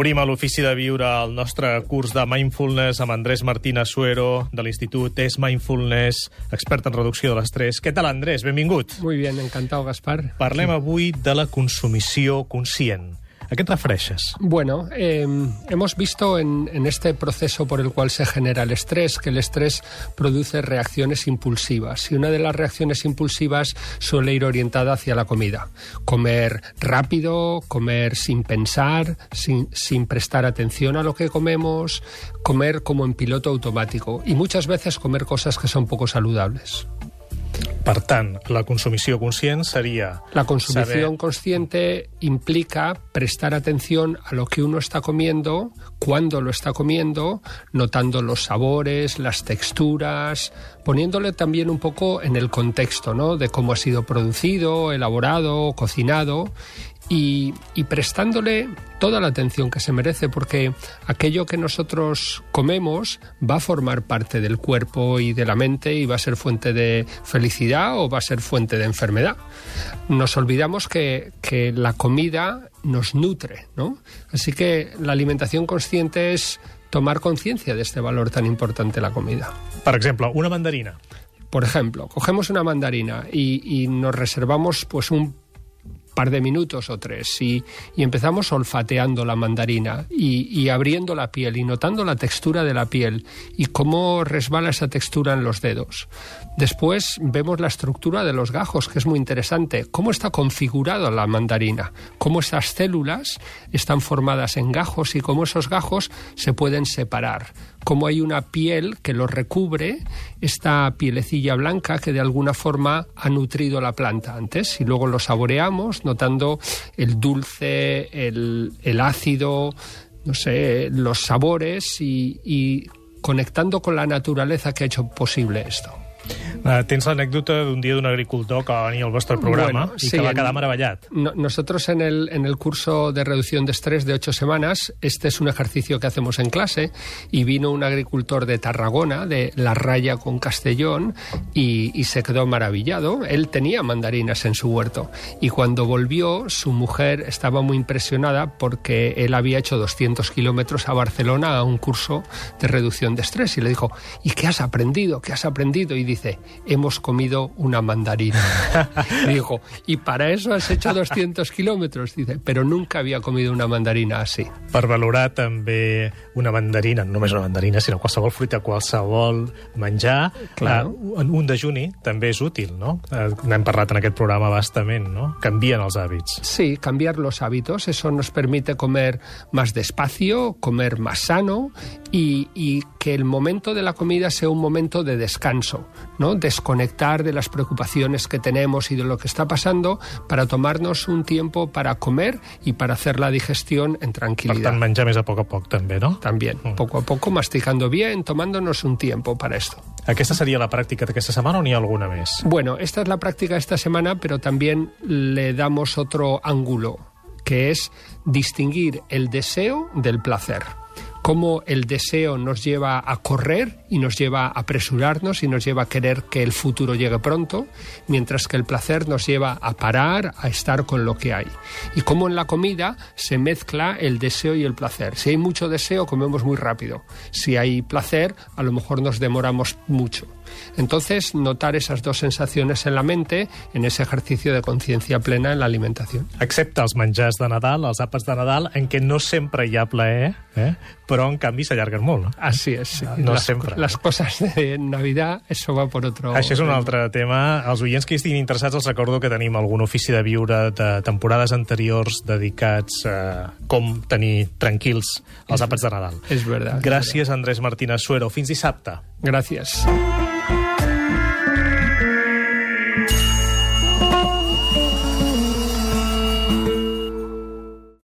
Obrim a l'Ofici de Viure el nostre curs de Mindfulness amb Andrés Martínez Suero, de l'Institut Es Mindfulness, expert en reducció de l'estrès. Què tal, Andrés? Benvingut. Muy bien, encantado, Gaspar. Parlem avui de la consumició conscient. ¿A qué te refereixes? Bueno, eh, hemos visto en, en, este proceso por el cual se genera el estrés que el estrés produce reacciones impulsivas y una de las reacciones impulsivas suele ir orientada hacia la comida. Comer rápido, comer sin pensar, sin, sin prestar atención a lo que comemos, comer como en piloto automático y muchas veces comer cosas que son poco saludables. Per tant, la consumició conscient sería... La consumición saber... consciente implica prestar atención a lo que uno está comiendo, cuándo lo está comiendo, notando los sabores, las texturas, poniéndole también un poco en el contexto, ¿no? De cómo ha sido producido, elaborado, cocinado y, y, prestándole toda la atención que se merece, porque aquello que nosotros comemos va a formar parte del cuerpo y de la mente y va a ser fuente de felicidad o va a ser fuente de enfermedad. Nos olvidamos que, que la comida nos nutre, ¿no? Así que la alimentación consciente es tomar conciencia de este valor tan importante la comida. Por ejemplo, una mandarina. Por ejemplo, cogemos una mandarina y, y nos reservamos pues un par de minutos o tres y, empezamos olfateando la mandarina y, y, abriendo la piel y notando la textura de la piel y cómo resbala esa textura en los dedos. Después vemos la estructura de los gajos, que es muy interesante. Cómo está configurada la mandarina, cómo esas células están formadas en gajos y cómo esos gajos se pueden separar. Cómo hay una piel que los recubre, esta pielecilla blanca que de alguna forma ha nutrido la planta antes y luego lo saboreamos notando el dulce, el, el ácido, no sé, los sabores y, y conectando con la naturaleza que ha hecho posible esto. Uh, tens l'anècdota d'un dia d'un agricultor que va venir al vostre programa bueno, y sí, que va quedar maravillat. No, nosotros en el, en el curso de reducción de estrés de ocho semanas, este es un ejercicio que hacemos en clase, y vino un agricultor de Tarragona, de La Raya con Castellón, y, y se quedó maravillado. Él tenía mandarinas en su huerto, y cuando volvió, su mujer estaba muy impresionada porque él había hecho 200 kilómetros a Barcelona a un curso de reducción de estrés, y le dijo, ¿y qué has aprendido? ¿Qué has aprendido? Y dice, hemos comido una mandarina. dijo, ¿y para eso has hecho 200 kilómetros? Dice, pero nunca había comido una mandarina así. Per valorar també una mandarina, no només una mandarina, sinó qualsevol fruita, qualsevol menjar, claro. eh, un dejuni també és útil, no? Eh, N'hem parlat en aquest programa bastament, no? Canvien els hàbits. Sí, cambiar los hábitos, eso nos permite comer más despacio, comer más sano y, y que el momento de la comida sea un momento de descanso, ¿no? Desconectar de las preocupaciones que tenemos y de lo que está pasando para tomarnos un tiempo para comer y para hacer la digestión en tranquilidad. Per tant, menjar més a poc a poc, també, no? También, mm. poco a poco, masticando bien, tomándonos un tiempo para esto. ¿Aquesta sería la práctica de esta semana o ni alguna més? Bueno, esta es la práctica de esta semana, pero también le damos otro ángulo, que es distinguir el deseo del placer cómo el deseo nos lleva a correr y nos lleva a apresurarnos y nos lleva a querer que el futuro llegue pronto, mientras que el placer nos lleva a parar, a estar con lo que hay. Y cómo en la comida se mezcla el deseo y el placer. Si hay mucho deseo, comemos muy rápido. Si hay placer, a lo mejor nos demoramos mucho. Entonces, notar esas dos sensaciones en la mente en ese ejercicio de conciencia plena en la alimentación. Excepte els menjars de Nadal, els àpats de Nadal, en què no sempre hi ha plaer, eh? però en canvi s'allarguen molt. No? Así es. Sí. No las, sempre. Las cosas de Navidad, eso va por otro... Això és un altre tema. Els oients que estiguin interessats els recordo que tenim algun ofici de viure de temporades anteriors dedicats a com tenir tranquils els àpats de Nadal. És verdad. Gràcies, Andrés Martínez Suero. Fins dissabte. Gràcies.